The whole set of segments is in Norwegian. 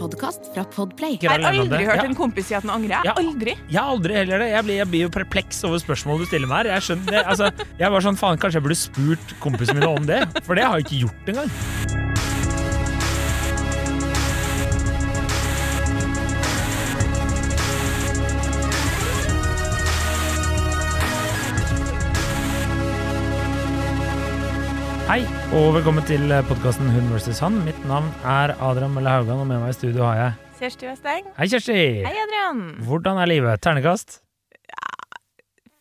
podkast fra Podplay. Jeg har aldri hørt Ja. en kompis si at han angrer. Ja. Aldri. Jeg aldri heller det. Jeg blir, jeg blir jo perpleks over spørsmålet du stiller meg her. Jeg skjønner det. Altså, jeg var sånn, faen, Kanskje jeg burde spurt kompisene mine om det? For det har jeg ikke gjort engang. Og velkommen til podkasten Hun versus han. Mitt navn er Adrian Melle Haugan, og med meg i studio har jeg Kjersti Westeng. Hei, Kjersti! Hei, Adrian. Hvordan er livet? Ternekast?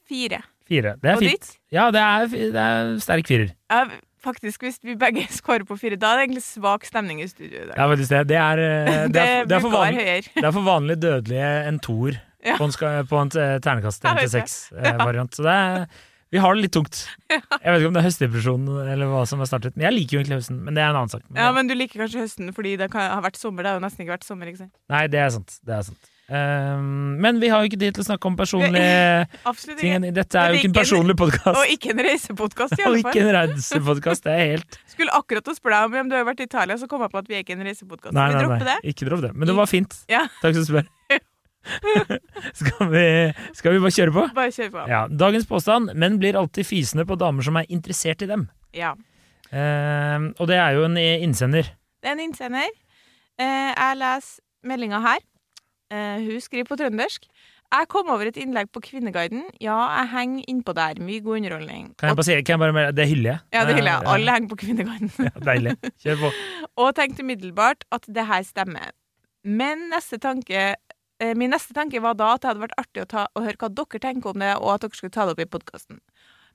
Fire. Fire. Det er Og fint. ditt? Ja, det er, det er sterk firer. Ja, faktisk, hvis vi begge scorer på fire, da er det egentlig svak stemning i studio i dag. Ja, faktisk det. Det er, eh, det er, det er, for, vanlig, det er for vanlig dødelige en toer Ja. på en, på en eh, ternekast Jeg 1 til vet det. 6-variant. Så det er, vi har det litt tungt. Jeg vet ikke om det er høstdepresjonen eller hva som har startet. Men jeg liker jo egentlig høsten, men det er en annen sak. Men, Ja, men du liker kanskje høsten fordi det kan, har vært sommer. Det har jo nesten ikke vært sommer, ikke sant? Nei, det er sant. Det er sant. Um, men vi har jo ikke tid til å snakke om personlige ting. Dette er jo ikke en personlig podkast. Og ikke en reisepodkast, i Og ikke en reisepodkast. Det er helt Skulle akkurat å spørre deg om om du har vært i Italia, så kom jeg på at vi er ikke en reisepodkast. Nei, Vi nei, nei. det. Ikke dropp det. Men det var fint. Ja. Takk som spør. skal, vi, skal vi bare kjøre på? Bare kjøre på. Ja, Dagens påstand menn blir alltid fisende på damer som er interessert i dem. Ja. Eh, og det er jo en innsender. Det er en innsender. Eh, jeg leser meldinga her. Eh, hun skriver på trøndersk. Jeg kom over et innlegg på Kvinneguiden. Ja, jeg henger innpå der. Mye god underholdning. Kan jeg bare si, kan jeg bare, melde- det hyller jeg. ja, det hyller jeg. Alle henger på Kvinneguiden. Ja, deilig. Kjør på. og tenkte umiddelbart at det her stemmer. Men neste tanke min neste tanke var da at det hadde vært artig å, ta, å høre hva dere tenker om det, og at dere skulle ta det opp i podkasten.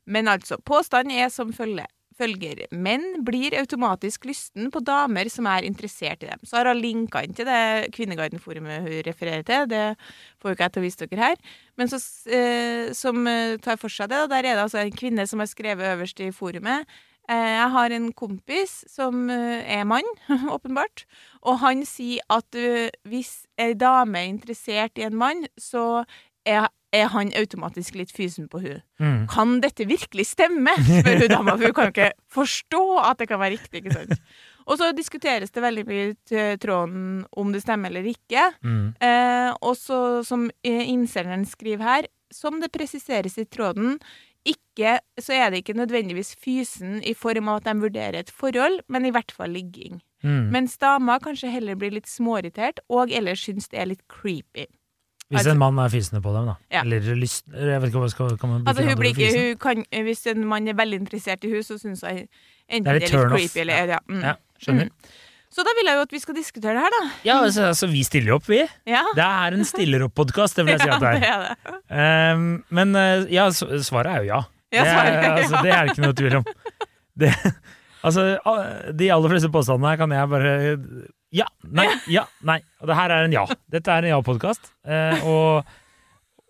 Men altså, påstanden er som følger. følger. Menn blir automatisk lysten på damer som er interessert i dem. Så har hun linka inn til det Kvinneguiden-forumet hun refererer til. Det får jo ikke jeg til å vise dere her. Men så, eh, som eh, tar for seg det, og der er det altså en kvinne som har skrevet øverst i forumet. Eh, Jeg har en kompis som eh, er mann, åpenbart, og han sier at eh, hvis ei dame er interessert i en mann, så er, er han automatisk litt fysen på hun. Mm. Kan dette virkelig stemme? spør hun dama, for hun kan jo ikke forstå at det kan være riktig. ikke sant? Og så diskuteres det veldig mye i tråden om det stemmer eller ikke. Mm. Eh, og så, som innsenderen skriver her, som det presiseres i tråden, ikke, så er det ikke nødvendigvis fysen i form av at de vurderer et forhold, men i hvert fall ligging. Mm. Mens damer kanskje heller blir litt småirritert, og ellers syns det er litt creepy. Hvis altså- en mann er fisende på dem, da. Ja. Eller lyst... Jeg vet ikke hva skal kan man Altså, hun blir ikke, hun kan, hvis en mann er veldig interessert i henne, så syns hun enten Det er litt det er litt off. creepy eller ja. Mm. Ja, skjønner. Så da vil jeg jo at vi skal diskutere det her, da. Ja, altså, altså, vi stiller opp, vi. Ja, Det er en stiller-opp-podkast, det vil jeg si at det er. Ja, det er. det. Um, men uh, ja, svaret er jo ja. Ja, det, er, altså, det er det ikke noe tvil om. Det, altså, de aller fleste påstandene her kan jeg bare Ja, nei, ja, nei. Og det her er en ja. Dette er en ja-podkast, eh, og,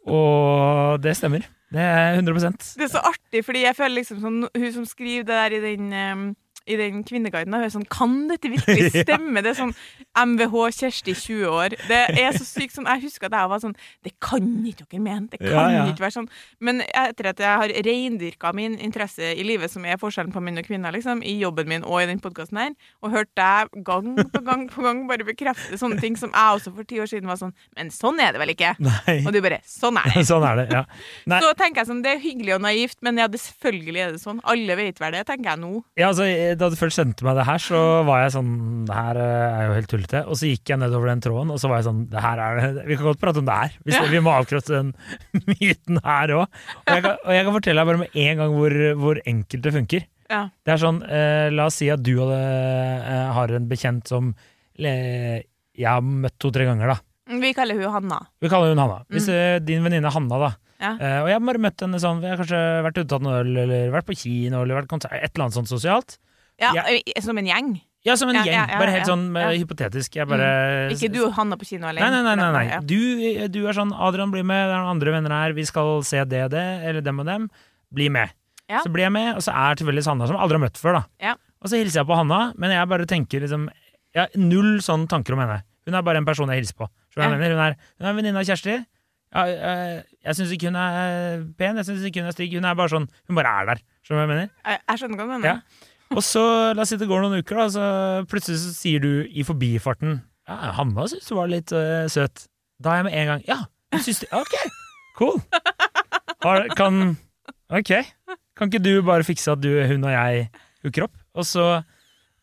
og det stemmer. Det er 100% Det er så artig, fordi jeg føler liksom sånn Hun som skriver det der i den em, i den kvinneguiden, er sånn Kan dette virkelig stemme? Det er sånn MVH Kjersti 20 år. Det er så sykt sånn Jeg husker at jeg var sånn Det kan ikke dere mene! Det kan Ja, ja. ikke være sånn. Men etter at jeg har reindyrka min interesse i livet, som er forskjellen på menn og kvinner, liksom, i jobben min og i den podkasten her, og hørt deg gang på gang på gang bare bekrefte sånne ting som jeg også for ti år siden var sånn Men sånn er det vel ikke? Nei. Og du bare Sånn er det. Sånn er det, ja. Så tenker jeg sånn, Det er hyggelig og naivt, men ja, det, selvfølgelig er det sånn. Alle vet vel det, tenker jeg nå. Ja, altså, Da du først sendte meg det her, så var jeg sånn Det her eh, er jo helt tullete. Og så gikk jeg nedover den tråden, og så var jeg sånn Det her er det Vi kan godt prate om det her. Vi, Ja. Vi må avkrefte den myten her òg. Og, jeg kan- og jeg kan fortelle deg bare med en gang hvor, hvor enkelt det funker. Ja. Det er sånn eh, La oss si at du hadde, eh, har en bekjent som eh, jeg har møtt to-tre ganger, da. Vi kaller hun Hanna. Vi kaller hun Hanna. Hvis mm. din venninne Hanna, da. Ja. Eh, og jeg har bare møtt henne sånn Vi har kanskje vært ute og tatt en øl, eller vært på kino, eller vært konsert, et eller annet sånt sosialt. Ja, Ja. Som en gjeng. Ja, som en Ja, gjeng. ja, bare helt sånn eh, hypotetisk. Bare Ikke du og Hanna på kino alene. nei, nei. nei, nei. nei. Du, du er sånn Adrian, bli med. Det er noen andre venner her. Vi skal se det og det, eller dem og dem. Bli med. Så blir jeg med, og så er tilfeldigvis Hanna, som jeg aldri har møtt før. da Ja. Og så hilser jeg på Hanna, men jeg bare tenker liksom Jeg har null sånne tanker om henne. Hun er bare en person jeg hilser på. Så jeg mener, Hun er, hun er en venninne av Kjersti. Jeg, jeg jeg syns ikke hun er pen, jeg syns ikke hun er stygg. Hun er bare sånn Hun bare er der. Skjønner du hva jeg mener? Jeg skjønner hva du mener. Ja. Og så, la oss si det går noen uker, da, så plutselig så sier du i forbifarten Ja, Hanna syntes du var litt uh, søt. Da er jeg med en gang Ja, du syns det? Ok, cool. Har, kan Ok. Kan ikke du bare fikse at du, hun og jeg hooker opp? Og så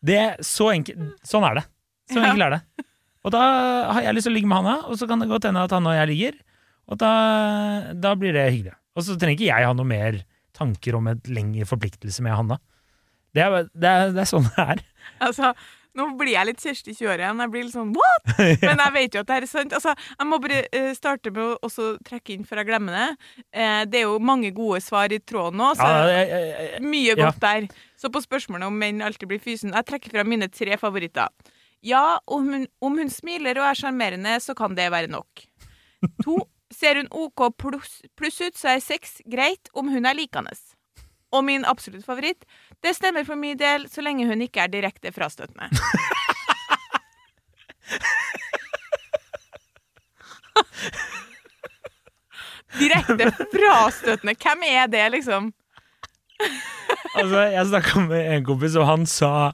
det, så enkelt, Sånn er det. Så Ja. enkelt er det. Og da har jeg lyst til å ligge med Hanna, og så kan det godt hende at Hanna og jeg ligger. Og da, da blir det hyggelig. Og så trenger ikke jeg ha noe mer tanker om et lengre forpliktelse med Hanna. Det er, det er, det er sånn det er. Altså, nå blir jeg litt Kjersti 20 år igjen. Jeg blir litt sånn what?! Men jeg vet jo at det er sant. Altså, jeg må bare eh, starte med å trekke inn før jeg glemmer det. Eh, det er jo mange gode svar i tråden nå, så Ja, jeg, jeg, jeg, mye ja. godt der. Så på spørsmålet om menn alltid blir fysen, jeg trekker fra mine tre favoritter. Ja, om hun, om hun smiler og er sjarmerende, så kan det være nok. To, ser hun OK pluss pluss ut, så er sex greit om hun er likende. Og min absolutt favoritt, det stemmer for min del så lenge hun ikke er direkte frastøtende. direkte frastøtende, hvem er det, liksom? altså, jeg snakka med en kompis, og han sa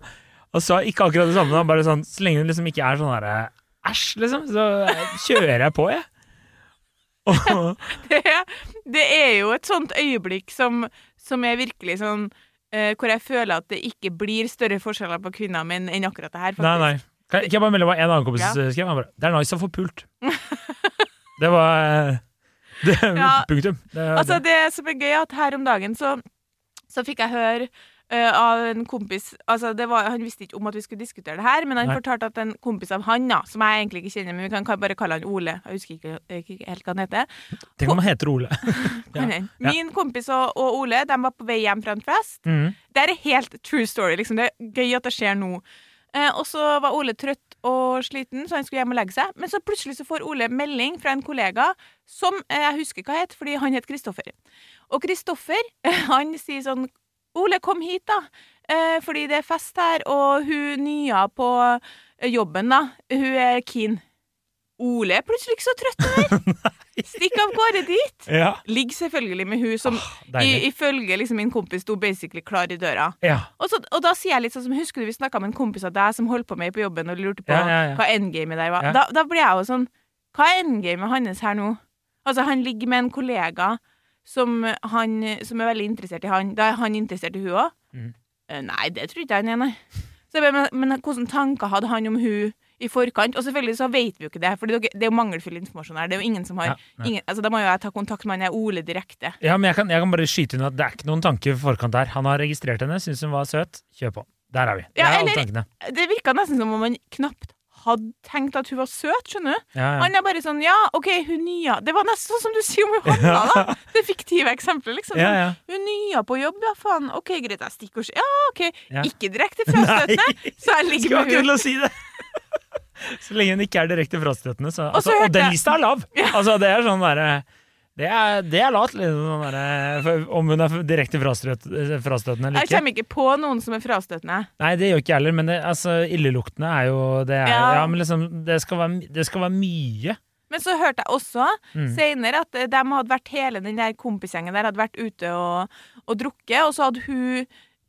Han sa ikke akkurat det samme. Han bare sånn, Så lenge hun liksom ikke er sånn herre æsj, liksom, så kjører jeg på, jeg. Og, det, det er jo et sånt øyeblikk som, som er virkelig sånn eh, Hvor jeg føler at det ikke blir større forskjeller på kvinner og menn enn akkurat det her. faktisk. nei, nei. Kan jeg, kan jeg bare melde hva en annen kompis Ja. skrev? Han bare, det er nice å få pult. det var eh, det, Ja. Punktum. Det, Altså, det. det som er gøy, er at her om dagen så, så fikk jeg høre eh, av en kompis altså det var, Han visste ikke om at vi skulle diskutere det her, men han Nei. fortalte at en kompis av han, da, som jeg egentlig ikke kjenner, men vi kan bare kalle han Ole Jeg husker ikke, ikke helt hva han heter. Tenk om han heter Ole. Ja. hende. Min kompis og, og Ole de var på vei hjem fra en fest. Mm. Det er helt true story. Liksom. Det er gøy at det skjer nå. Eh, og så var Ole trøtt og sliten, så han skulle hjem og legge seg. Men så plutselig så får Ole melding fra en kollega som eh, jeg husker hva het, fordi han het Kristoffer. Og Kristoffer han sier sånn Ole, kom hit, da. Eh, fordi det er fest her, og hun nya på eh, jobben, da. Hun er keen. Ole er plutselig ikke så trøtt mer. Stikk av gårde dit. Ja. Ligg selvfølgelig med hun som i, ifølge liksom min kompis sto basically klar i døra. Ja. Og, så, og da sier jeg litt sånn som Husker du vi snakka med en kompis av deg som holdt på med på jobben og lurte på Ja, hva endgamet der var? Da, da blir jeg jo sånn Hva er endgamet hans her nå? Altså, han ligger med en kollega som, han, som er veldig interessert i han. Da er han interessert i hun òg? Mm. Nei, det tror ikke jeg han nei. Så men, men hvilke tanker hadde han om hun i forkant? Og selvfølgelig så vet vi jo ikke det, for det er jo mangelfull informasjon her. Det er jo ingen som har Ja, ja. ingen, altså, Da må jo jeg ta kontakt med han jeg Ole direkte. Ja, men jeg kan, jeg kan bare skyte inn at det er ikke noen tanke i forkant her. Han har registrert henne, syns hun var søt. Kjør på. Der er vi. Ja, er alle tankene. Det virka nesten som om han knapt hadde tenkt at hun var søt, skjønner du. Ja, ja. Er bare sånn Ja, OK, hun nya Det var nesten sånn som du sier om hun handla, da. Det fiktive eksempelet, liksom. Ja, Sånn, ja. Hun nya på jobb, ja, faen. OK, greit, jeg stikker og Ja, OK. Ikke direkte frastøtende, så jeg ligger med å si det! Så lenge hun ikke er direkte frastøtende. Så, Og så altså, og den lista er lav! Altså, det er sånn derre det er, det er lat, liksom, der, om hun er direkte frastøt, frastøtende eller Jeg kommer ikke på noen som er frastøtende. Nei, det gjør ikke jeg heller, men det, altså, illeluktende er jo det er, Ja. ja. men liksom, det skal, være, det skal være mye. Men så hørte jeg også Mm. senere at de hadde vært hele den der kompisgjengen der hadde vært ute og, og drukket, og så hadde hun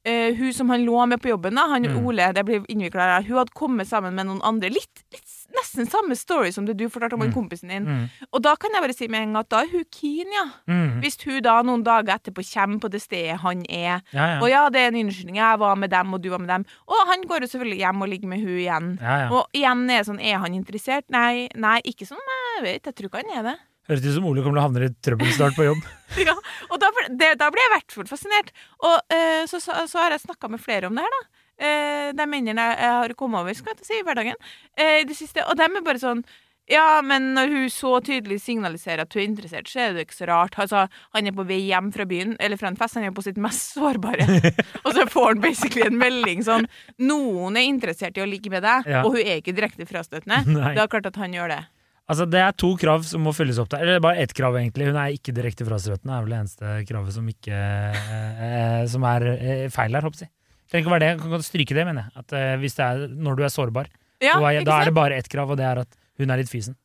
Uh, hun som han lå med på jobben, da, han Mm. Ole, det blir innvikla Hun hadde kommet sammen med noen andre. Litt, litt nesten samme story som det du fortalte om Mm. kompisen din. Mm. Og da kan jeg bare si med en gang at da er hun keen, ja. Mm. Hvis hun da noen dager etterpå kommer på det stedet han er. Ja, ja. Og ja, det er en unnskyldning. Jeg var med dem, og du var med dem. Og han går jo selvfølgelig hjem og ligger med hun igjen. ja. Og igjen er sånn, er han interessert? Nei, nei, ikke som jeg vet. Jeg tror ikke han er det. Høres ut som Ole kommer til å havne i trøbbel snart på jobb. ja, og da, det, da blir jeg i hvert fall fascinert. Og uh, så, så, så har jeg snakka med flere om det her, da. Uh, de mennene jeg, har kommet over skal jeg si, i hverdagen eh, i det siste. Og de er bare sånn Ja, men når hun så tydelig signaliserer at hun er interessert, så er det ikke så rart. Altså, han er på vei hjem fra byen, eller fra en fest, han er på sitt mest sårbare. og så får han basically en melding sånn Noen er interessert i å ligge med deg, Ja. og hun er ikke direkte frastøtende. Nei. Det er klart at han gjør det. Altså, Det er to krav som må fylles opp der. Eller bare ett krav, egentlig. Hun er ikke direkte frastøtende. er vel det eneste kravet som ikke eh, Som er eh, feil her, håper jeg. Trenger ikke å være det. Kan stryke det, mener jeg. At uh, hvis det er når du er sårbar, Ja, da, er, da er det bare ett krav, og det er at hun er litt fysen.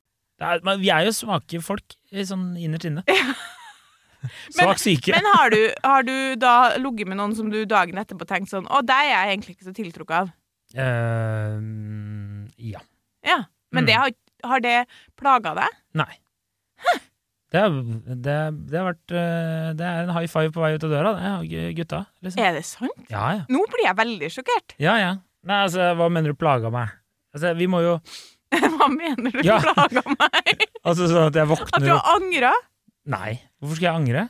Det er, men vi er jo svake folk, eh, sånn innerst inne. Svak syke. Men har du, har du da ligget med noen som du dagen etterpå tenkt sånn Å, deg er jeg egentlig ikke så tiltrukket av. Uh, ja. Ja. Men Mm. det har, har det plaga deg? Nei. Det, det, det har vært eh, Det er en high five på vei ut av døra, det, gutta. Liksom. Er det sant? Ja, ja. Nå blir jeg veldig sjokkert. Ja, ja. Nei, altså, hva mener du plaga meg? Altså, vi må jo Hva mener du Ja. plaga meg? Altså sånn at jeg våkner At du har angra? Nei, hvorfor skal jeg angre?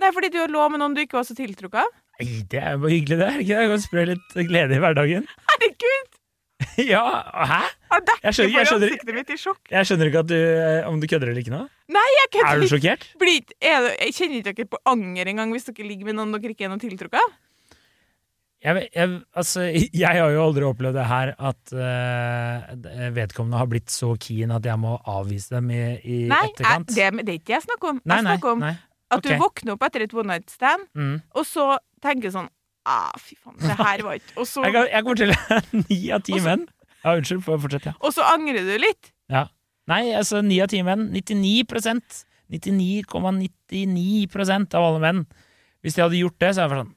Nei, fordi du lå med noen du ikke var så tiltrukket av? Nei, det er jo bare hyggelig, det. er ikke det? Jeg kan spre litt glede i hverdagen. Herregud! ja, hæ? Jeg skjønner- jeg skjønner-. Jeg skjønner ikke at du, eh, om du kødder eller ikke nå. Nei, jeg Er du sjokkert? Blir- er det- Jeg kjenner ikke dere på anger engang hvis dere ligger med noen dere ikke er noe tiltrukket av? Jeg, jeg, altså, jeg har jo aldri opplevd det her at uh, vedkommende har blitt så keen at jeg må avvise dem i, i Nei, etterkant. Nei, det, det er ikke jeg snakker om. nei, Jeg snakker om nei. at du våkner opp etter et one night stand, Mm. og så tenker sånn Ah, fy faen, det her var ikke Og så, Jeg, jeg kommer til ni av ti menn. Ja, unnskyld, får fortsette? Ja. og så angrer du litt. Nei, altså ni av ti menn. 99% 99,99% av alle menn. Hvis de hadde gjort det, så er det sånn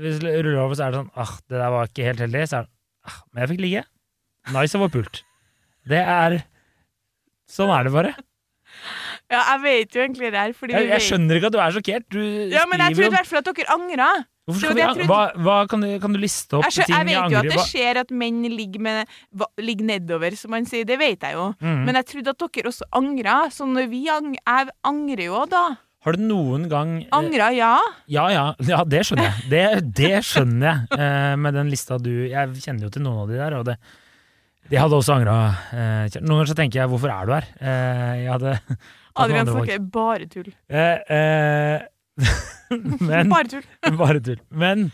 Hvis det ruller over, så er det sånn ah, det der var ikke helt heldig. Så er det ah, men jeg fikk ligge. Nice å få pult. Det er Sånn er det bare. Ja, jeg vet jo egentlig det her, fordi Jeg, jeg skjønner ikke at du er sjokkert. Du Ja, men jeg trodde i hvert fall at dere angra. Hvorfor jeg trodde. hva, hva kan, du, kan du liste opp Jeg, ting jeg vet jo at det skjer at menn ligger, med, ligger nedover, som man sier. Det vet jeg jo. Mm. Men jeg trodde at dere også angra. Så vi ang jeg angrer jo da. Har du noen gang eh, Angra, ja. Ja, ja, ja, det skjønner jeg. Det, det skjønner jeg, eh, med den lista du Jeg kjenner jo til noen av de der, og det, de hadde også angra. Eh, noen ganger så tenker jeg 'hvorfor er du her?' Eh, jeg hadde Adrian snakker bare tull. Eh, eh, men Bare tull. Bare tull. Men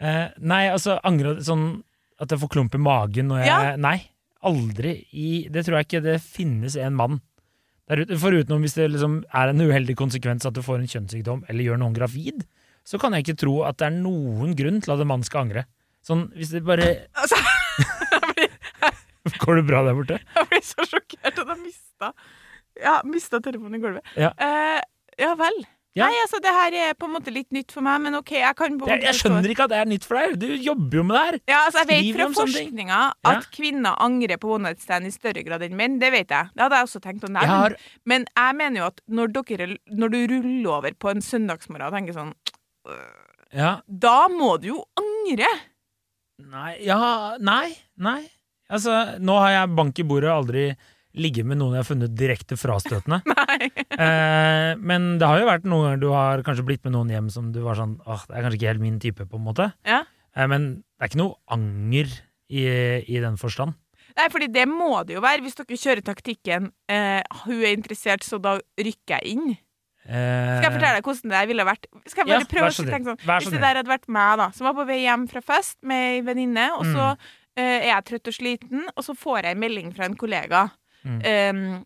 eh, Nei, altså angre sånn at jeg får klump i magen når jeg Ja. Nei. Aldri i Det tror jeg ikke det finnes en mann. Foruten hvis det liksom er en uheldig konsekvens at du får en kjønnssykdom eller gjør noen gravid, så kan jeg ikke tro at det er noen grunn til at en mann skal angre. Sånn, hvis det bare Altså, Går det bra der borte? jeg blir så sjokkert at jeg mista Ja, mista telefonen i gulvet. Ja. Eh, ja vel. Ja. Nei, altså, det her er på en måte litt nytt for meg, men OK, jeg kan på Jeg, jeg skjønner ikke at det er nytt for deg. Du jobber jo med det her. Ja, altså Jeg vet fra forskninga at Ja. kvinner angrer på one night stand i større grad enn menn. Det vet jeg. Det hadde jeg også tenkt å Jeg har Men jeg mener jo at når, dere, når du ruller over på en søndagsmorgen og tenker sånn Ja. Da må du jo angre! Nei, ja, nei, nei. Altså, nå har jeg bank i bordet og aldri ligget med noen jeg har funnet direkte frastøtende. Eh, men det har jo vært noen ganger du har kanskje blitt med noen hjem som du var sånn åh, det er kanskje ikke helt min type, på en måte. Ja. Eh, men det er ikke noe anger i, i den forstand. Nei, fordi det må det jo være hvis dere kjører taktikken eh, 'hun er interessert, så da rykker jeg inn'. Eh, Skal jeg fortelle deg hvordan det ville vært? Skal jeg Ja, bare prøve å tenke sånn Hvis det der hadde vært meg, da, som var på vei hjem fra fest med ei venninne, og så Mm. eh, er jeg trøtt og sliten, og så får jeg en melding fra en kollega Mm. Um,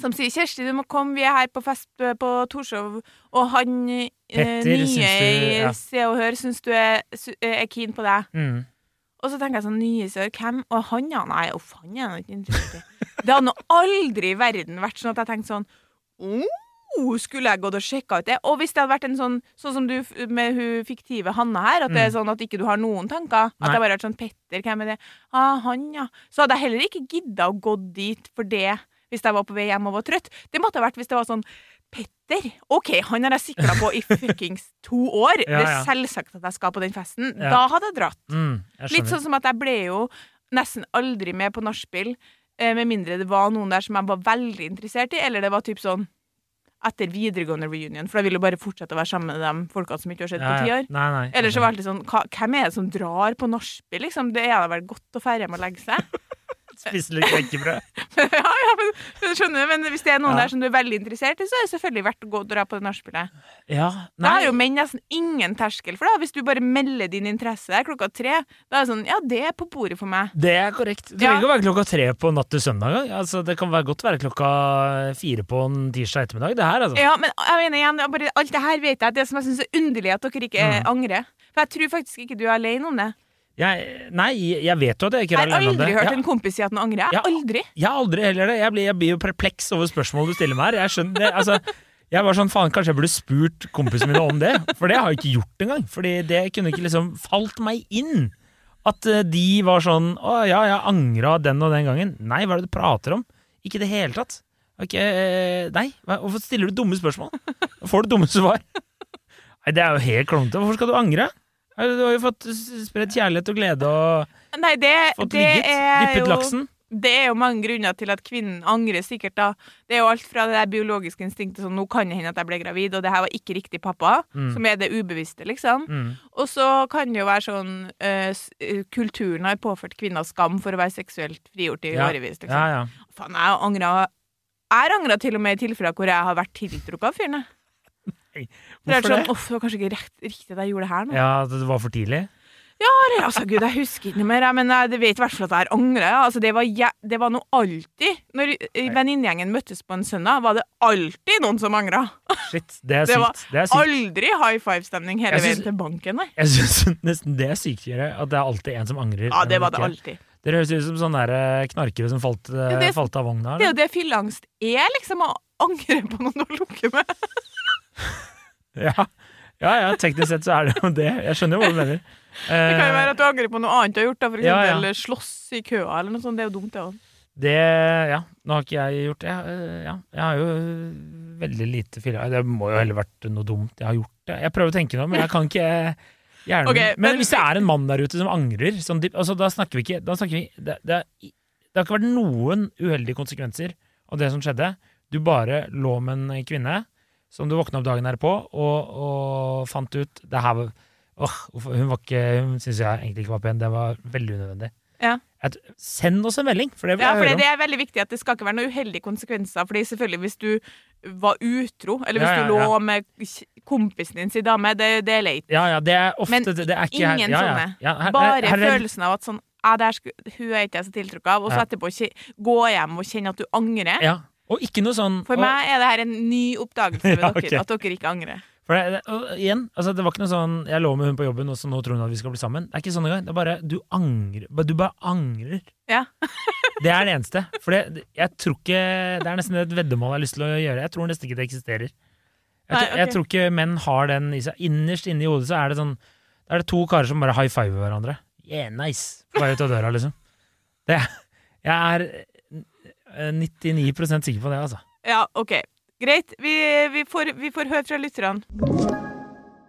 som sier 'Kjersti, du må komme, vi er her på fest eh, på Torshov', og han eh, Petter, nye du, ja. i. Se og Hør syns du er, er keen på deg. Mm. Og så tenker jeg sånn, nye sør, hvem? Og han, ja, nei, uff, han er ikke interessert i. Det hadde nå aldri i verden vært sånn at jeg tenkte sånn, oh, skulle jeg gått og sjekka ut det? Og hvis det hadde vært en sånn, sånn som du med hun fiktive Hanna her, at det er Mm. sånn at ikke du har noen tanker, at Nei. jeg bare har vært sånn, Petter, hvem er det? Ah, han, ja. Så hadde jeg heller ikke gidda å gå dit for det, hvis jeg var på vei hjem og var trøtt. Det måtte ha vært hvis det var sånn, Petter, ok, han har jeg sikla på i fuckings to år. Ja, Det er selvsagt at jeg skal på den festen. Ja. Da hadde jeg dratt. Mm, jeg Litt sånn som at jeg ble jo nesten aldri med på nachspiel, eh, med mindre det var noen der som jeg var veldig interessert i, eller det var typ sånn etter videregående reunion, for da vil du bare fortsette å være sammen med de folka som ikke har sett på ti år. Nei, nei. Eller så var det alltid sånn, hva- hvem er det som drar på nachspiel, liksom? Det er da vel godt å fære med å legge seg? Spise litt knekkebrød. ja, ja, men, men skjønner men hvis det er noen Ja. der som du er veldig interessert i, så er det selvfølgelig verdt å gå og dra på det nachspielet. Ja, Da har jo menn nesten ingen terskel for det. Hvis du bare melder din interesse der klokka tre, da er det sånn, ja, det er på bordet for meg. Det er korrekt. Det trenger ikke å være klokka tre på natt til søndag engang. Altså, det kan være godt være klokka fire på en tirsdag ettermiddag. Det her, altså. Ja, men jeg mener igjen, bare, alt det her vet jeg. Det som jeg syns er underlig, at dere ikke Mm. angrer. For jeg tror faktisk ikke du er alene om det. Jeg, nei, jeg vet jo at jeg ikke Jeg har om det. aldri hørt Ja. en kompis si at han angrer. Jeg. Aldri. Jeg har aldri heller det. Jeg blir, jeg blir jo perpleks over spørsmålet du stiller meg her. Jeg skjønner det. Altså, jeg var sånn, faen, kanskje jeg burde spurt kompisene mine om det? For det har jeg ikke gjort engang. Fordi det kunne ikke liksom falt meg inn At eh, de var sånn Å ja, jeg angra den og den gangen. Nei, hva er det du prater om? Ikke i det hele tatt. Ok, eh, nei, hvorfor stiller du dumme spørsmål? Får du dumme svar? Nei, det er jo helt klumete. Hvorfor skal du angre? Du har jo fått spredt kjærlighet og glede og Nei, det, fått det ligget. Dyppet jo laksen. Det er jo mange grunner til at kvinnen angrer, sikkert. da. Det er jo alt fra det der biologiske instinktet som nå kan det hende at jeg ble gravid, og det her var ikke riktig pappa, Mm. som er det ubevisste, liksom. Mm. Og så kan det jo være sånn uh, Kulturen har påført kvinner skam for å være seksuelt frigjort i Ja. årevis. Liksom. Ja, ja. Faen, jeg angra Jeg angra til og med i tilfeller hvor jeg har vært tiltrukket av fyren. jeg. For det? er sånn, det? Uff, det var kanskje ikke rett, riktig at jeg gjorde det her nå. Ja, det var for tidlig? Ja, altså, gud, jeg husker ikke noe mer, men jeg vet i hvert fall at jeg angrer. Altså, det, var, det var noe alltid Når i- venninnegjengen møttes på en søndag, var det alltid noen som angra. Shit, det er Det var. Det er sykt. Aldri high five-stemning hele synes, veien til banken, nei. Jeg syns nesten det er sykere at det er alltid en som angrer. Ja, det var det alltid. Dere høres ut som sånne eh, knarkere som falt, eh, Ja, det- falt av vogna. Det er eller? jo det fylleangst er, liksom, å angre på noen å lukke med. Ja. ja, ja, teknisk sett så er det jo det. Jeg skjønner jo hva du mener. Det kan jo være at du angrer på noe annet du har gjort, da, for Ja, ja. eksempel slåss i køa eller noe sånt. Det er jo dumt, det òg. Det, ja, nå har ikke jeg gjort det. Jeg, ja, jeg har jo veldig lite filla. Det må jo heller vært noe dumt jeg har gjort. Det. Jeg prøver å tenke nå, men jeg kan ikke hjernen okay, men, men- hvis det er en mann der ute som angrer, sånn, altså, da snakker vi ikke snakker vi, det, det, det har ikke vært noen uheldige konsekvenser av det som skjedde. Du bare lå med en kvinne som du våkna opp dagen derpå og, og fant ut det her var, åh, Hun var ikke Hun syns jeg egentlig ikke var pen. Det var veldig unødvendig. Ja. At, send oss en melding, for det vil Ja, jeg for høre om. det er veldig viktig at det skal ikke være noen uheldige konsekvenser. Fordi selvfølgelig hvis du var utro, eller hvis Ja, ja, du lå med kompisen din sin dame, det, det er leit. Ja, ja, det er ofte Men det, det er ikke ingen ja, ja, sånne. Ja, her, Bare her, her, følelsen av at sånn ja, der sku, Hun er ikke jeg så tiltrukket av. Og så Ja. etterpå gå hjem og kjenne at du angrer. Ja. Og ikke noe sånn For og, meg er det her en ny oppdagelse ved Ja, dere. At dere ikke angrer. for det, det, igjen, altså, det var ikke noe sånn Jeg lå med hun på jobben, og så nå tror hun at vi skal bli sammen. Det er ikke sånn engang. Det er bare Du angrer. Du bare angrer. Ja. det er det eneste. For det, jeg tror ikke Det er nesten et veddemål jeg har lyst til å gjøre. Jeg tror nesten ikke det eksisterer. Jeg, Nei, tror- jeg tror ikke menn har den i seg. Innerst inne i hodet så er det sånn Da er det to karer som bare high fiver hverandre. Yeah, nice. På vei ut av døra, liksom. Det, jeg er 99% sikker på det, altså. Ja, OK. Greit. Vi, vi, får, vi får høre fra lytterne.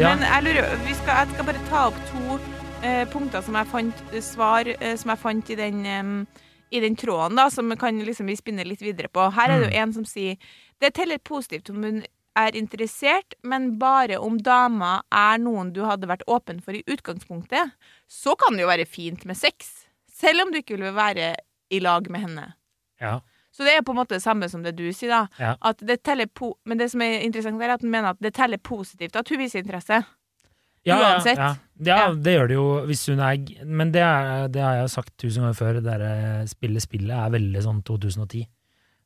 Ja. Men jeg lurer vi skal, Jeg skal bare ta opp to eh, punkter som jeg fant svar eh, som jeg fant i den, em, i den tråden, da, som kan liksom vi spinne litt videre på. Her er det jo en som sier det teller positivt om hun er interessert, men bare om dama er noen du hadde vært åpen for i utgangspunktet. Så kan det jo være fint med sex, selv om du ikke vil være i lag med henne. Ja. Så det er på en måte det samme som det du sier, da. Ja. At det teller po men det som er interessant, er at han mener at det teller positivt at hun viser interesse. Ja, Uansett. Ja, ja, Ja. det gjør det jo hvis hun er Men det, er, det har jeg jo sagt tusen ganger før. Det derre spille spillet er veldig sånn 2010.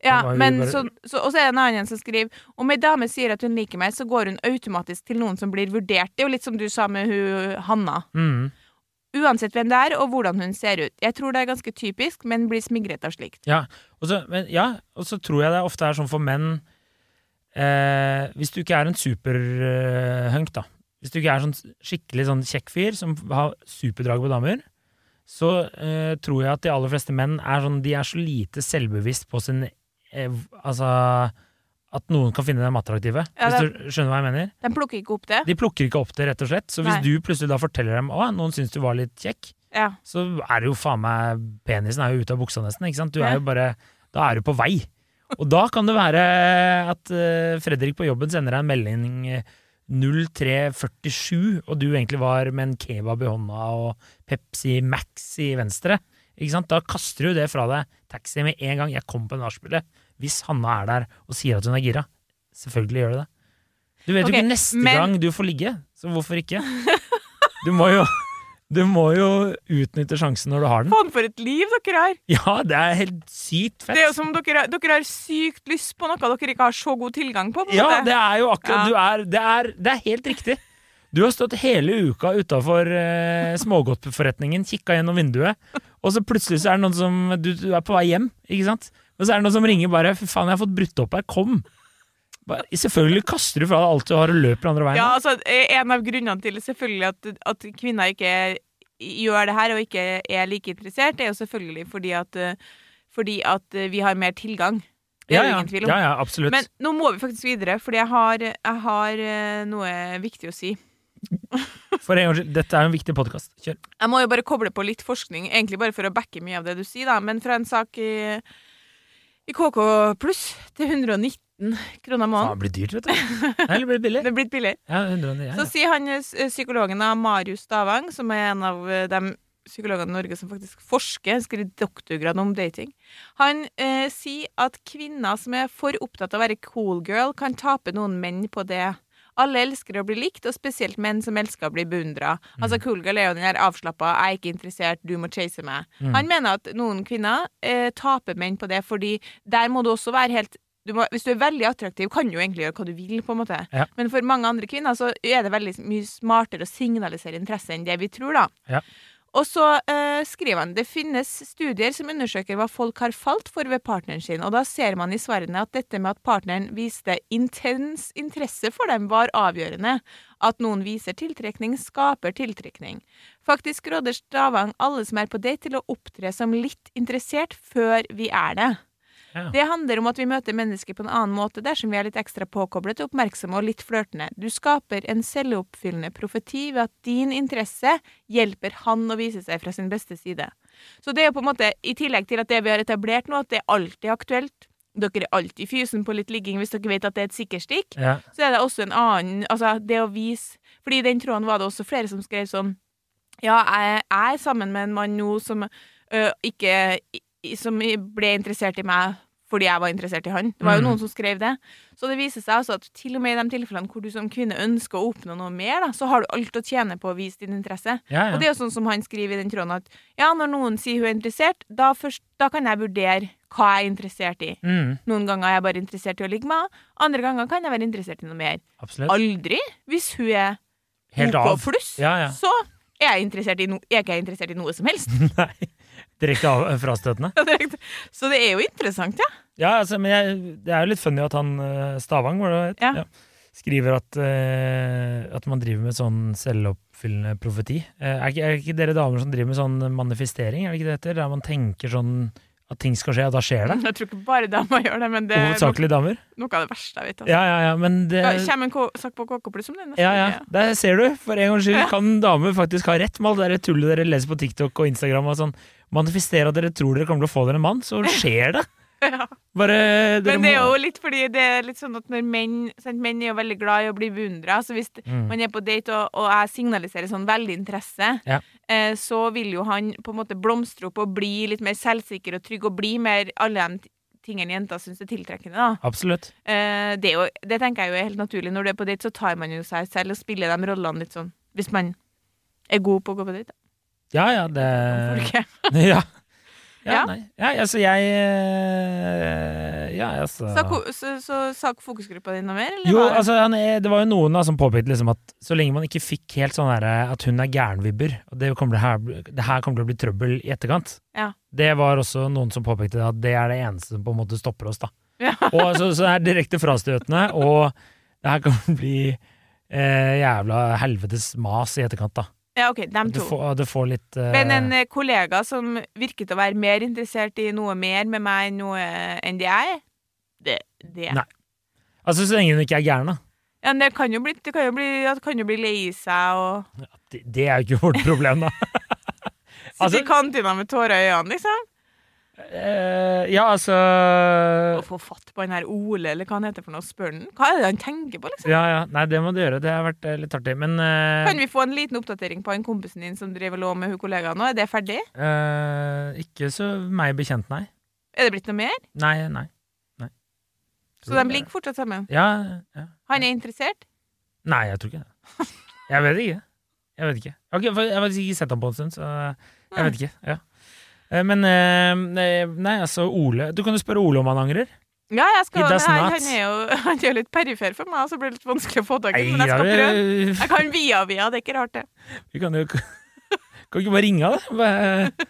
Ja, men bare- så, så, Og så er det en annen som skriver om ei dame sier at hun liker meg, så går hun automatisk til noen som blir vurdert. Det er jo litt som du sa med hun Hanna. Mm. Uansett hvem det er, og hvordan hun ser ut. Jeg tror det er ganske typisk, men blir smigret av slikt. Ja, og så, men, ja, og så tror jeg det ofte er sånn for menn eh, Hvis du ikke er en superhunk, da. Hvis du ikke er sånn skikkelig sånn kjekk fyr som har superdrag på damer, så eh, tror jeg at de aller fleste menn er sånn De er så lite selvbevisst på sin eh, Altså at noen kan finne dem attraktive. Ja, hvis du skjønner hva jeg mener? De plukker ikke opp det. De plukker ikke opp det, rett og slett. Så hvis Nei. du plutselig da forteller dem at noen syns du var litt kjekk, Ja. så er det jo faen meg Penisen er jo ute av buksa nesten, ikke sant? Du er jo bare Da er du på vei. Og da kan det være at uh, Fredrik på jobben sender deg en melding eh, 0347, og du egentlig var med en kebab i hånda og Pepsi Max i venstre. Ikke sant? Da kaster du det fra deg. Taxi med en gang. Jeg kom på nachspielet. Hvis Hanna er der og sier at hun er gira. Selvfølgelig gjør det det. Du vet jo jo ikke neste men- gang du får ligge, så hvorfor ikke? Du må jo, du må jo utnytte sjansen når du har den. Faen, for et liv dere har! Ja, det er helt sykt fett. Det er jo som dere, dere har sykt lyst på noe dere ikke har så god tilgang på. på Ja, måte. det er jo akkurat Ja. du er, det, er, det er helt riktig. Du har stått hele uka utafor eh, smågodtforretningen, kikka gjennom vinduet, og så plutselig så er det noen som du, du er på vei hjem, ikke sant? Og så er det noen som ringer bare 'fy faen, jeg har fått brutt opp her, kom'. Bare, selvfølgelig kaster du fra deg alt du har og løper andre veien. Ja, altså, En av grunnene til selvfølgelig at, at kvinner ikke gjør det her og ikke er like interessert, er jo selvfølgelig fordi at, eh, fordi at eh, vi har mer tilgang. Det er ja, ja, ingen tvil om. ja, ja absolutt. Men nå må vi faktisk videre, fordi jeg har, jeg har eh, noe viktig å si. For en gangs skyld, dette er en viktig podkast. Kjør. Jeg må jo bare koble på litt forskning, egentlig bare for å backe mye av det du sier, da. Men fra en sak i, i KK pluss til 119 kroner måneden. det blir dyrt, vet du. Eller blir det billig? Det blir blitt billig. Ja, 109, ja, Så sier han eh, psykologen av Marius Stavang, som er en av eh, de psykologene i Norge som faktisk forsker, skriver doktorgrad om dating. Han eh, sier at kvinner som er for opptatt av å være cool girl, kan tape noen menn på det. Alle elsker å bli likt, og spesielt menn som elsker å bli beundra. Altså, cool girl er jo den der avslappa 'jeg er ikke interessert, du må chase meg'. Han mener at noen kvinner eh, taper menn på det, fordi der må du også være helt du må, Hvis du er veldig attraktiv, kan du jo egentlig gjøre hva du vil, på en måte. Ja. Men for mange andre kvinner så er det veldig mye smartere å signalisere interesse enn det vi tror, da. Ja. Og så eh, skriver han det finnes studier som undersøker hva folk har falt for ved partneren sin, og da ser man i svarene at dette med at partneren viste intens interesse for dem, var avgjørende. At noen viser tiltrekning, skaper tiltrekning. Faktisk råder Stavang alle som er på date til å opptre som litt interessert før vi er det. Ja. Det handler om at vi møter mennesker på en annen måte dersom vi er litt ekstra påkoblet, oppmerksomme og litt flørtende. Du skaper en selvoppfyllende profeti ved at din interesse hjelper han å vise seg fra sin beste side. Så det er på en måte, i tillegg til at det vi har etablert nå, at det er alltid aktuelt, dere er alltid fysen på litt ligging hvis dere vet at det er et sikkerstikk. Ja. så er det også en annen Altså, det å vise Fordi i den tråden var det også flere som skrev sånn Ja, jeg jeg er sammen med en mann nå som ø, ikke Som ble interessert i meg fordi jeg var interessert i han. Det var jo Mm. noen som skrev det. Så det viser seg altså at til og med i de tilfellene hvor du som kvinne ønsker å oppnå noe mer, da, så har du alt å tjene på å vise din interesse. Ja, ja. Og det er jo sånn som han skriver i den tråden at ja, når noen sier hun er interessert, da, først, da kan jeg vurdere hva jeg er interessert i. Mm, Noen ganger er jeg bare interessert i å ligge med henne, andre ganger kan jeg være interessert i noe mer. absolutt. Aldri, hvis hun er Helt OK pluss, Ja, ja. så er jeg, interessert i no er ikke jeg interessert i noe som helst. Nei. Direkte frastøtende. Ja, direkte. så det er jo interessant, ja. Ja, altså, men jeg, det er jo litt funny at han eh, Stavang var det, Ja. ja, skriver at, uh, at man driver med sånn selvoppfyllende profeti. Uh, er, ikke, er ikke dere damer som driver med sånn manifestering, er det ikke det heter? Der man tenker sånn at ting skal skje, og da skjer det? Jeg tror ikke bare damer gjør det, men det Hovedsakelig damer? noe av det verste jeg vet. Altså. Ja, ja, ja, men det Ja, Kommer en sak på KK pluss om det? ja, ja, der ser du. For en gangs skyld kan damer faktisk ha rett med alt det tullet dere leser på TikTok og Instagram. og sånn. Manifestere at dere tror dere kommer til å få dere en mann, så skjer det. Ja. Bare Men det er jo litt fordi det er litt sånn at når menn sant, Menn er jo veldig glad i å bli beundra. Så hvis Mm. man er på date og, og jeg signaliserer sånn veldig interesse, Ja. eh, så vil jo han på en måte blomstre opp og bli litt mer selvsikker og trygg og bli mer alle de tingene jenter syns er tiltrekkende. da. Absolutt. Eh, det, jo, det tenker jeg jo er helt naturlig. Når du er på date, så tar man jo seg selv og spiller de rollene litt sånn. Hvis man er god på å gå på date. da. Ja, ja, det? Ja. Ja, Ja. Ja, altså, jeg eh, Ja, altså Så, så, så sa fokusgruppa di noe mer? Eller Jo, var det- altså, han det var jo noen da som påpekte liksom at så lenge man ikke fikk helt sånn derre at hun er gærenvibber, og det, kommer til her, det her kommer til å bli trøbbel i etterkant, Ja. det var også noen som påpekte at det er det eneste som på en måte stopper oss, da. Ja. Og så, så det er direkte frastøtende, og det her kan bli eh, jævla helvetes mas i etterkant, da. Ja, OK, dem Du to. får, du får litt uh... Men en eh, kollega som virket å være mer interessert i noe mer med meg enn noe enn det jeg er, det, det. Nei. Altså, så lenge hun ikke er gæren, da. Ja, men det kan jo bli, det kan jo bli, det kan jo bli lei seg og Det, det er jo ikke vårt problem, da. sitte Altså- i kantina med tårer i øynene, liksom. Eh, ja, altså Å få fatt på den her Ole, eller hva han heter for noe, spør han. Hva er det han tenker på, liksom? Ja, ja. Nei, det må du gjøre. Det har vært eh, litt artig. Men uh... Kan vi få en liten oppdatering på han kompisen din som driver lå med hun kollegaen nå? Er det ferdig? Uh, Ikke så meg bekjent, nei. Er det blitt noe mer? Nei, nei. nei. Så de ligger fortsatt sammen. Ja, ja. Han er interessert? Nei, jeg tror ikke det. Jeg vet ikke. Jeg vet ikke. Har jeg har ikke sett ham på en stund, så jeg vet ikke. Ja. Eh, Men eh, Nei, altså Ole Du kan jo spørre Ole om han angrer. Ja, jeg skal, does han, er jo, han er litt perifer for meg, så blir det litt vanskelig å få tak i. Men jeg skal prøve. Jeg kan via via, det er ikke rart, det. vi kan jo Kan ikke bare ringe han, da? Bare,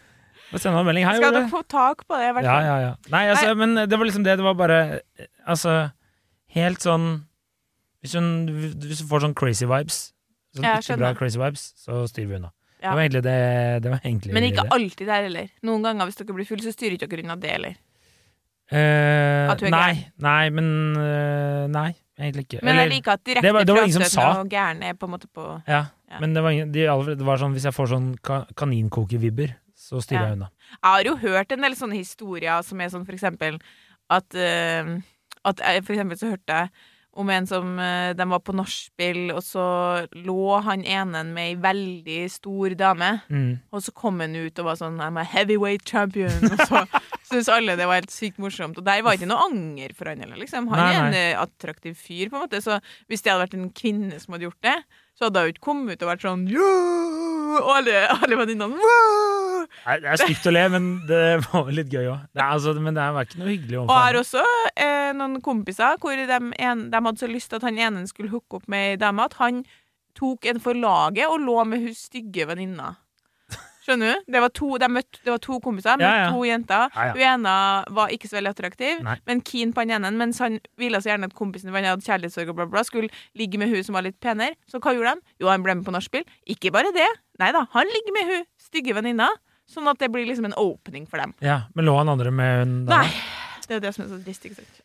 sende han en melding. Hei, Skal Ole. dere få tak på det, i hvert Ja, fall. ja, ja. Nei, altså, men det var liksom det. Det var bare Altså, helt sånn Hvis, hun, hvis du får sånn crazy vibes, sånn ikke bra crazy vibes, så styrer vi unna. Ja. Det var egentlig det. det, var egentlig Men ikke det. alltid der heller. Noen ganger hvis dere blir fulle, så styrer ikke dere unna det heller. Eh, At du er nei, nei, men eh, Nei, egentlig ikke. Men jeg Eller- liker at direkte det var- det var ingen som sa. og gæren er på en måte på Ja, Ja. men det var, ingen, de, aller- det var sånn hvis jeg får sånn ka kaninkokevibber, så styrer Ja. jeg unna. Jeg har jo hørt en del sånne historier som er sånn for eksempel at, eh, at jeg, For eksempel så hørte jeg om en som eh, De var på nachspiel, og så lå han ene med ei veldig stor dame. Mm. Og så kom han ut og var sånn I'm a heavyweight champion. Og så syntes alle det var helt sykt morsomt. Og der var ikke noe anger for han heller, liksom. Han Nei, er en nei. eh, attraktiv fyr, på en måte. Så hvis det hadde vært en kvinne som hadde gjort det, så hadde hun ikke kommet ut og vært sånn «Ja!» Og alle, alle venninnene! Nei, Det er stygt å le, men det var litt gøy òg. Altså, men det var ikke noe hyggelig Og jeg har også eh, noen kompiser hvor de, en, de hadde så lyst til at han ene skulle hooke opp med ei dame, at han tok en for laget og lå med hun stygge venninna. Skjønner du? Det var to, de møtte, det var to kompiser, møtte Ja, ja. to jenter. Ja. Hun ene var ikke så veldig attraktiv, Nei. men keen på han ene. Mens han ville så gjerne at kompisen han hadde kjærlighetssorg og bla, bla, skulle ligge med hun som var litt penere. Så hva gjorde de? Jo, han ble med på nachspiel. Ikke bare det. Nei da, han ligger med hun stygge venninna. Sånn at det blir liksom en åpning for dem. Ja, Men lå han andre med hun da? Nei. Det er det som er så trist, ikke sant.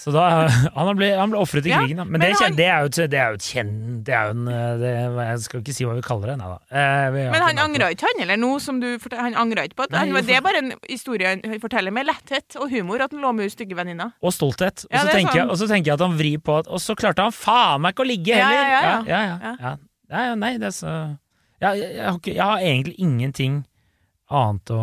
Så da, han ble, han ble ofret i Ja, krigen, da. Men, men det, han- det, er jo et, det er jo et kjenn... Det er jo en eh, det, Jeg skal ikke si hva vi kaller det, nei da. Eh, Men han angra ikke, han, eller noe som du forteller, Han angra ikke på at Nei, han, Det er bare en historie han forteller med letthet og humor at han lå med hun stygge venninna. Og stolthet. Og så er tenker, jeg- sånn. og så tenker jeg at han vrir på at Og så klarte han faen meg ikke å ligge heller! ja, ja, ja, ja, ja. ja. Nei, det er så jeg, jeg, har ikke, jeg har egentlig ingenting annet å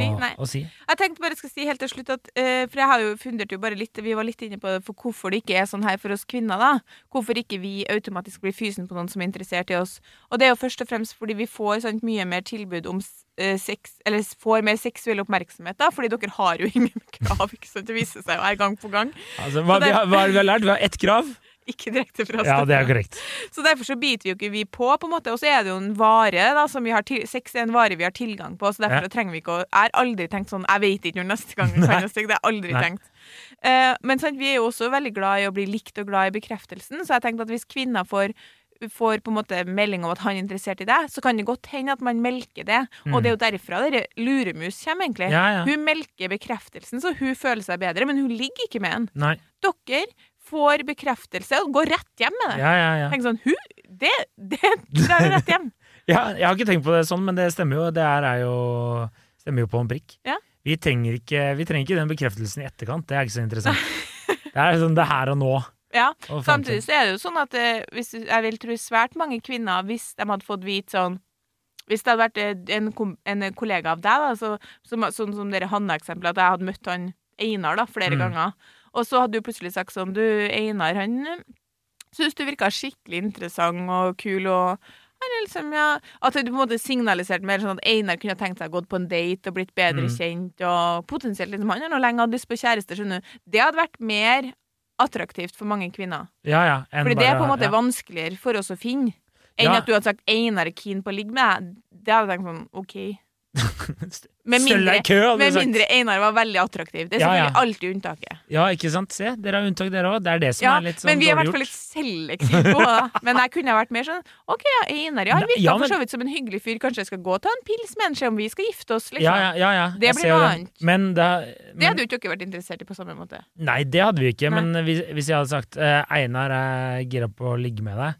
Si. Å si. Jeg tenkte bare skal si helt til slutt at uh, For jeg har jo fundert jo bare litt Vi var litt inne på det for hvorfor det ikke er sånn her for oss kvinner, da. Hvorfor ikke vi automatisk blir fysen på noen som er interessert i oss. Og det er jo først og fremst fordi vi får sant, mye mer tilbud om eh, sex Eller får mer seksuell oppmerksomhet, da. Fordi dere har jo ingen krav, ikke sant. Det viser seg jo her gang på gang. Altså, hva, det- vi har, hva vi har lært? Vi har ett krav. Ikke direkte fra Ja, det er korrekt. Så derfor så biter vi jo ikke vi på, på en måte. Og så er det jo en vare, da, som vi har til, sex er en vare vi har tilgang på, så derfor Ja. trenger vi ikke å Jeg har aldri tenkt sånn Jeg vet ikke når neste gang vi kan ha sex. Det har jeg aldri Nei. tenkt. Uh, men sant, vi er jo også veldig glad i å bli likt og glad i bekreftelsen, så jeg tenkte at hvis kvinner får får på en måte melding om at han er interessert i deg, så kan det godt hende at man melker det. Og det er jo derfra dere luremus kommer, egentlig. Mm. Ja, ja. Hun melker bekreftelsen, så hun føler seg bedre, men hun ligger ikke med en. Nei. Dere får bekreftelse og går rett hjem med det. Ja, ja, ja. Tenk sånn, hun, det, det drar rett hjem. ja. Jeg har ikke tenkt på det sånn, men det stemmer jo. Det her er jo Stemmer jo på en prikk. Ja. Vi, trenger ikke, vi trenger ikke den bekreftelsen i etterkant. Det er ikke så interessant. det er sånn det her og nå. Ja, Og Samtidig så er det jo sånn at eh, hvis, jeg vil tro svært mange kvinner, hvis de hadde fått vite sånn Hvis det hadde vært eh, en, en kollega av deg, da, så, som, sånn som dere Hanne-eksempelet, at jeg hadde møtt han Einar da, flere Mm. ganger, og så hadde du plutselig sagt sånn Du, Einar, han syns du virka skikkelig interessant og kul, og han liksom, ja At du på en måte signaliserte mer sånn at Einar kunne tenkt seg å gå på en date og blitt bedre Mm. kjent, og potensielt liksom Han har nå lenge hatt lyst på kjæreste, skjønner du. Det hadde vært mer attraktivt for mange kvinner. Ja, ja. Fordi det er på en måte ja. vanskeligere for oss å finne enn at du hadde sagt Einar er keen på å ligge med deg. Det hadde jeg tenkt sånn, OK. Med mindre, kø, med mindre Einar var veldig attraktiv. Det er Ja, ja. selvfølgelig alltid unntaket. Ja, ikke sant? Se, dere har unntak, dere òg. Det er det som Ja, er litt sånn dårlig gjort. men vi er i hvert fall litt selektive på det. Men jeg kunne vært mer sånn OK, ja, Einar. Ja, han virka ja, for så vidt som en hyggelig fyr. Kanskje jeg skal gå og ta en pils med han, se om vi skal gifte oss, liksom. Ja, ja, ja, ja. Det blir noe annet. Men det, Det hadde jo ikke dere vært interessert i på samme måte. Nei, det hadde vi ikke. Nei. Men hvis, hvis jeg hadde sagt uh, Einar er gira på å ligge med deg,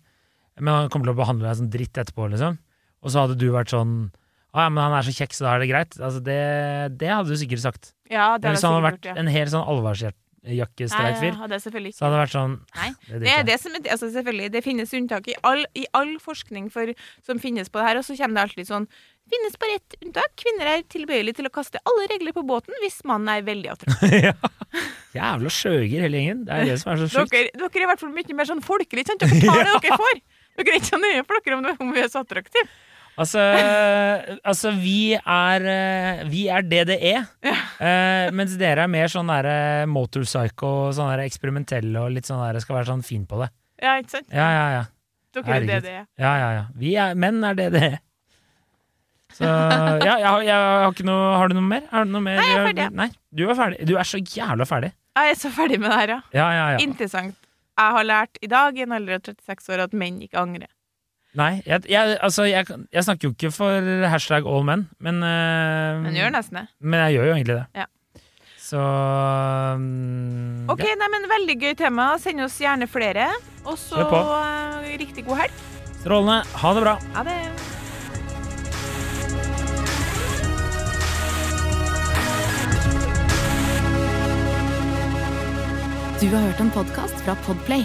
men han kommer til å behandle deg som dritt etterpå, liksom, og så hadde du vært sånn Å ja, men han er så kjekk, så da er det greit. Altså, det, det hadde du sikkert sagt. Ja, det hadde hvis han hadde vært gjort, ja. en helt sånn alvorshjert- jakkestreifyr, Nei, ja, det selvfølgelig ikke. så hadde det vært sånn Nei. Det Det er det som altså selvfølgelig, det finnes unntak i all, i all forskning for, som finnes på det her, og så kommer det alltid sånn finnes bare ett unntak. Kvinner er tilbøyelige til å kaste alle regler på båten hvis mannen er veldig attraktiv. ja. Jævla sjøger hele gjengen. Det er det som er så sjukt. Dere, dere er i hvert fall mye mer sånn folkelige. Dere tar det dere får. Dere er ikke så nøye for dere om, om vi er så attraktive. Altså, altså vi er eh, Vi er DDE, Uh, mens dere er mer sånn derre motorpsycho, sånn der eksperimentelle og litt sånn der skal være sånn fin på det. Ja, ikke sant? Ja, ja, ja. Dere er det det er. Ja, ja, ja. Vi er, menn er DDE. Så ja, jeg, har- jeg har ikke noe Har du noe mer? Har du noe mer? Nei, jeg er ferdig. Nei, du er ferdig. Du er så jævla ferdig. Jeg er så ferdig med det her, ja. Ja, ja, ja. Interessant. Jeg har lært i dag, i en alder av 36 år, at menn ikke angrer. Nei, jeg, jeg, altså, jeg, jeg snakker jo ikke for hashtag all men, men uh, Men gjør nesten det. Men jeg gjør jo egentlig det. Ja. Så um, Ok, nei, men Veldig gøy tema. Send oss gjerne flere. Og så uh, riktig god helg. Strålende. Ha det bra. Ha det. Du har hørt en podkast fra Podplay.